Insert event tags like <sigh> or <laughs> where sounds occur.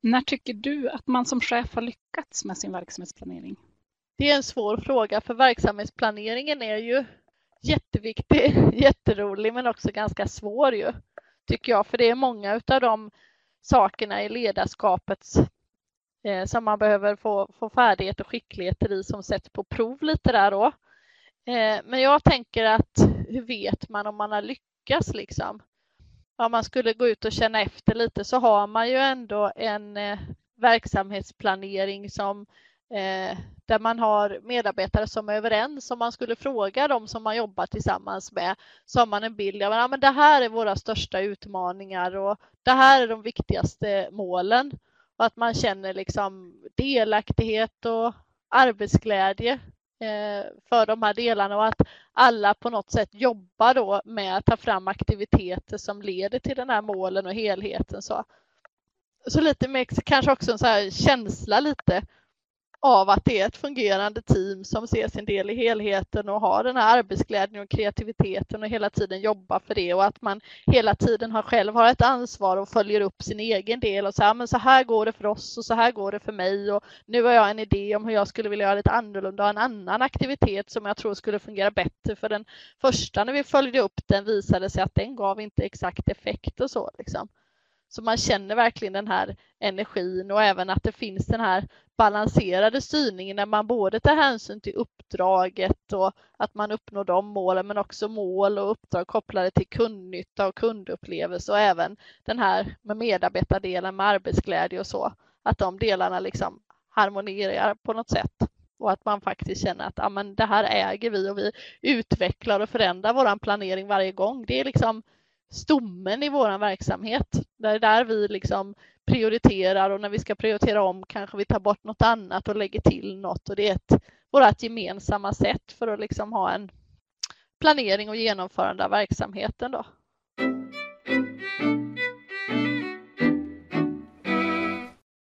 När tycker du att man som chef har lyckats med sin verksamhetsplanering? Det är en svår fråga för verksamhetsplaneringen är ju jätteviktig, <laughs> jätterolig men också ganska svår ju, tycker jag. För det är många av de sakerna i ledarskapet eh, som man behöver få, få färdighet och skickligheter i som sätts på prov lite där då. Eh, men jag tänker att hur vet man om man har lyckats liksom? Om man skulle gå ut och känna efter lite så har man ju ändå en eh, verksamhetsplanering som eh, där man har medarbetare som är överens. Om man skulle fråga dem som man jobbar tillsammans med så har man en bild av att det här är våra största utmaningar och det här är de viktigaste målen. Och att man känner liksom delaktighet och arbetsglädje Eh, för de här delarna och att alla på något sätt jobbar då med att ta fram aktiviteter som leder till den här målen och helheten. Så, så lite mer, kanske också en så här känsla lite av att det är ett fungerande team som ser sin del i helheten och har den här arbetsglädjen och kreativiteten och hela tiden jobbar för det och att man hela tiden har själv har ett ansvar och följer upp sin egen del och så här, men så här går det för oss och så här går det för mig och nu har jag en idé om hur jag skulle vilja göra lite annorlunda och en annan aktivitet som jag tror skulle fungera bättre för den första när vi följde upp den visade sig att den gav inte exakt effekt och så liksom. Så man känner verkligen den här energin och även att det finns den här balanserade styrningen när man både tar hänsyn till uppdraget och att man uppnår de målen men också mål och uppdrag kopplade till kundnytta och kundupplevelse och även den här med medarbetardelen med arbetsglädje och så. Att de delarna liksom harmonierar på något sätt och att man faktiskt känner att ah, men det här äger vi och vi utvecklar och förändrar vår planering varje gång. Det är liksom stommen i vår verksamhet. Det är där vi liksom prioriterar och när vi ska prioritera om kanske vi tar bort något annat och lägger till något och det är ett, vårt gemensamma sätt för att liksom ha en planering och genomförande av verksamheten. Då.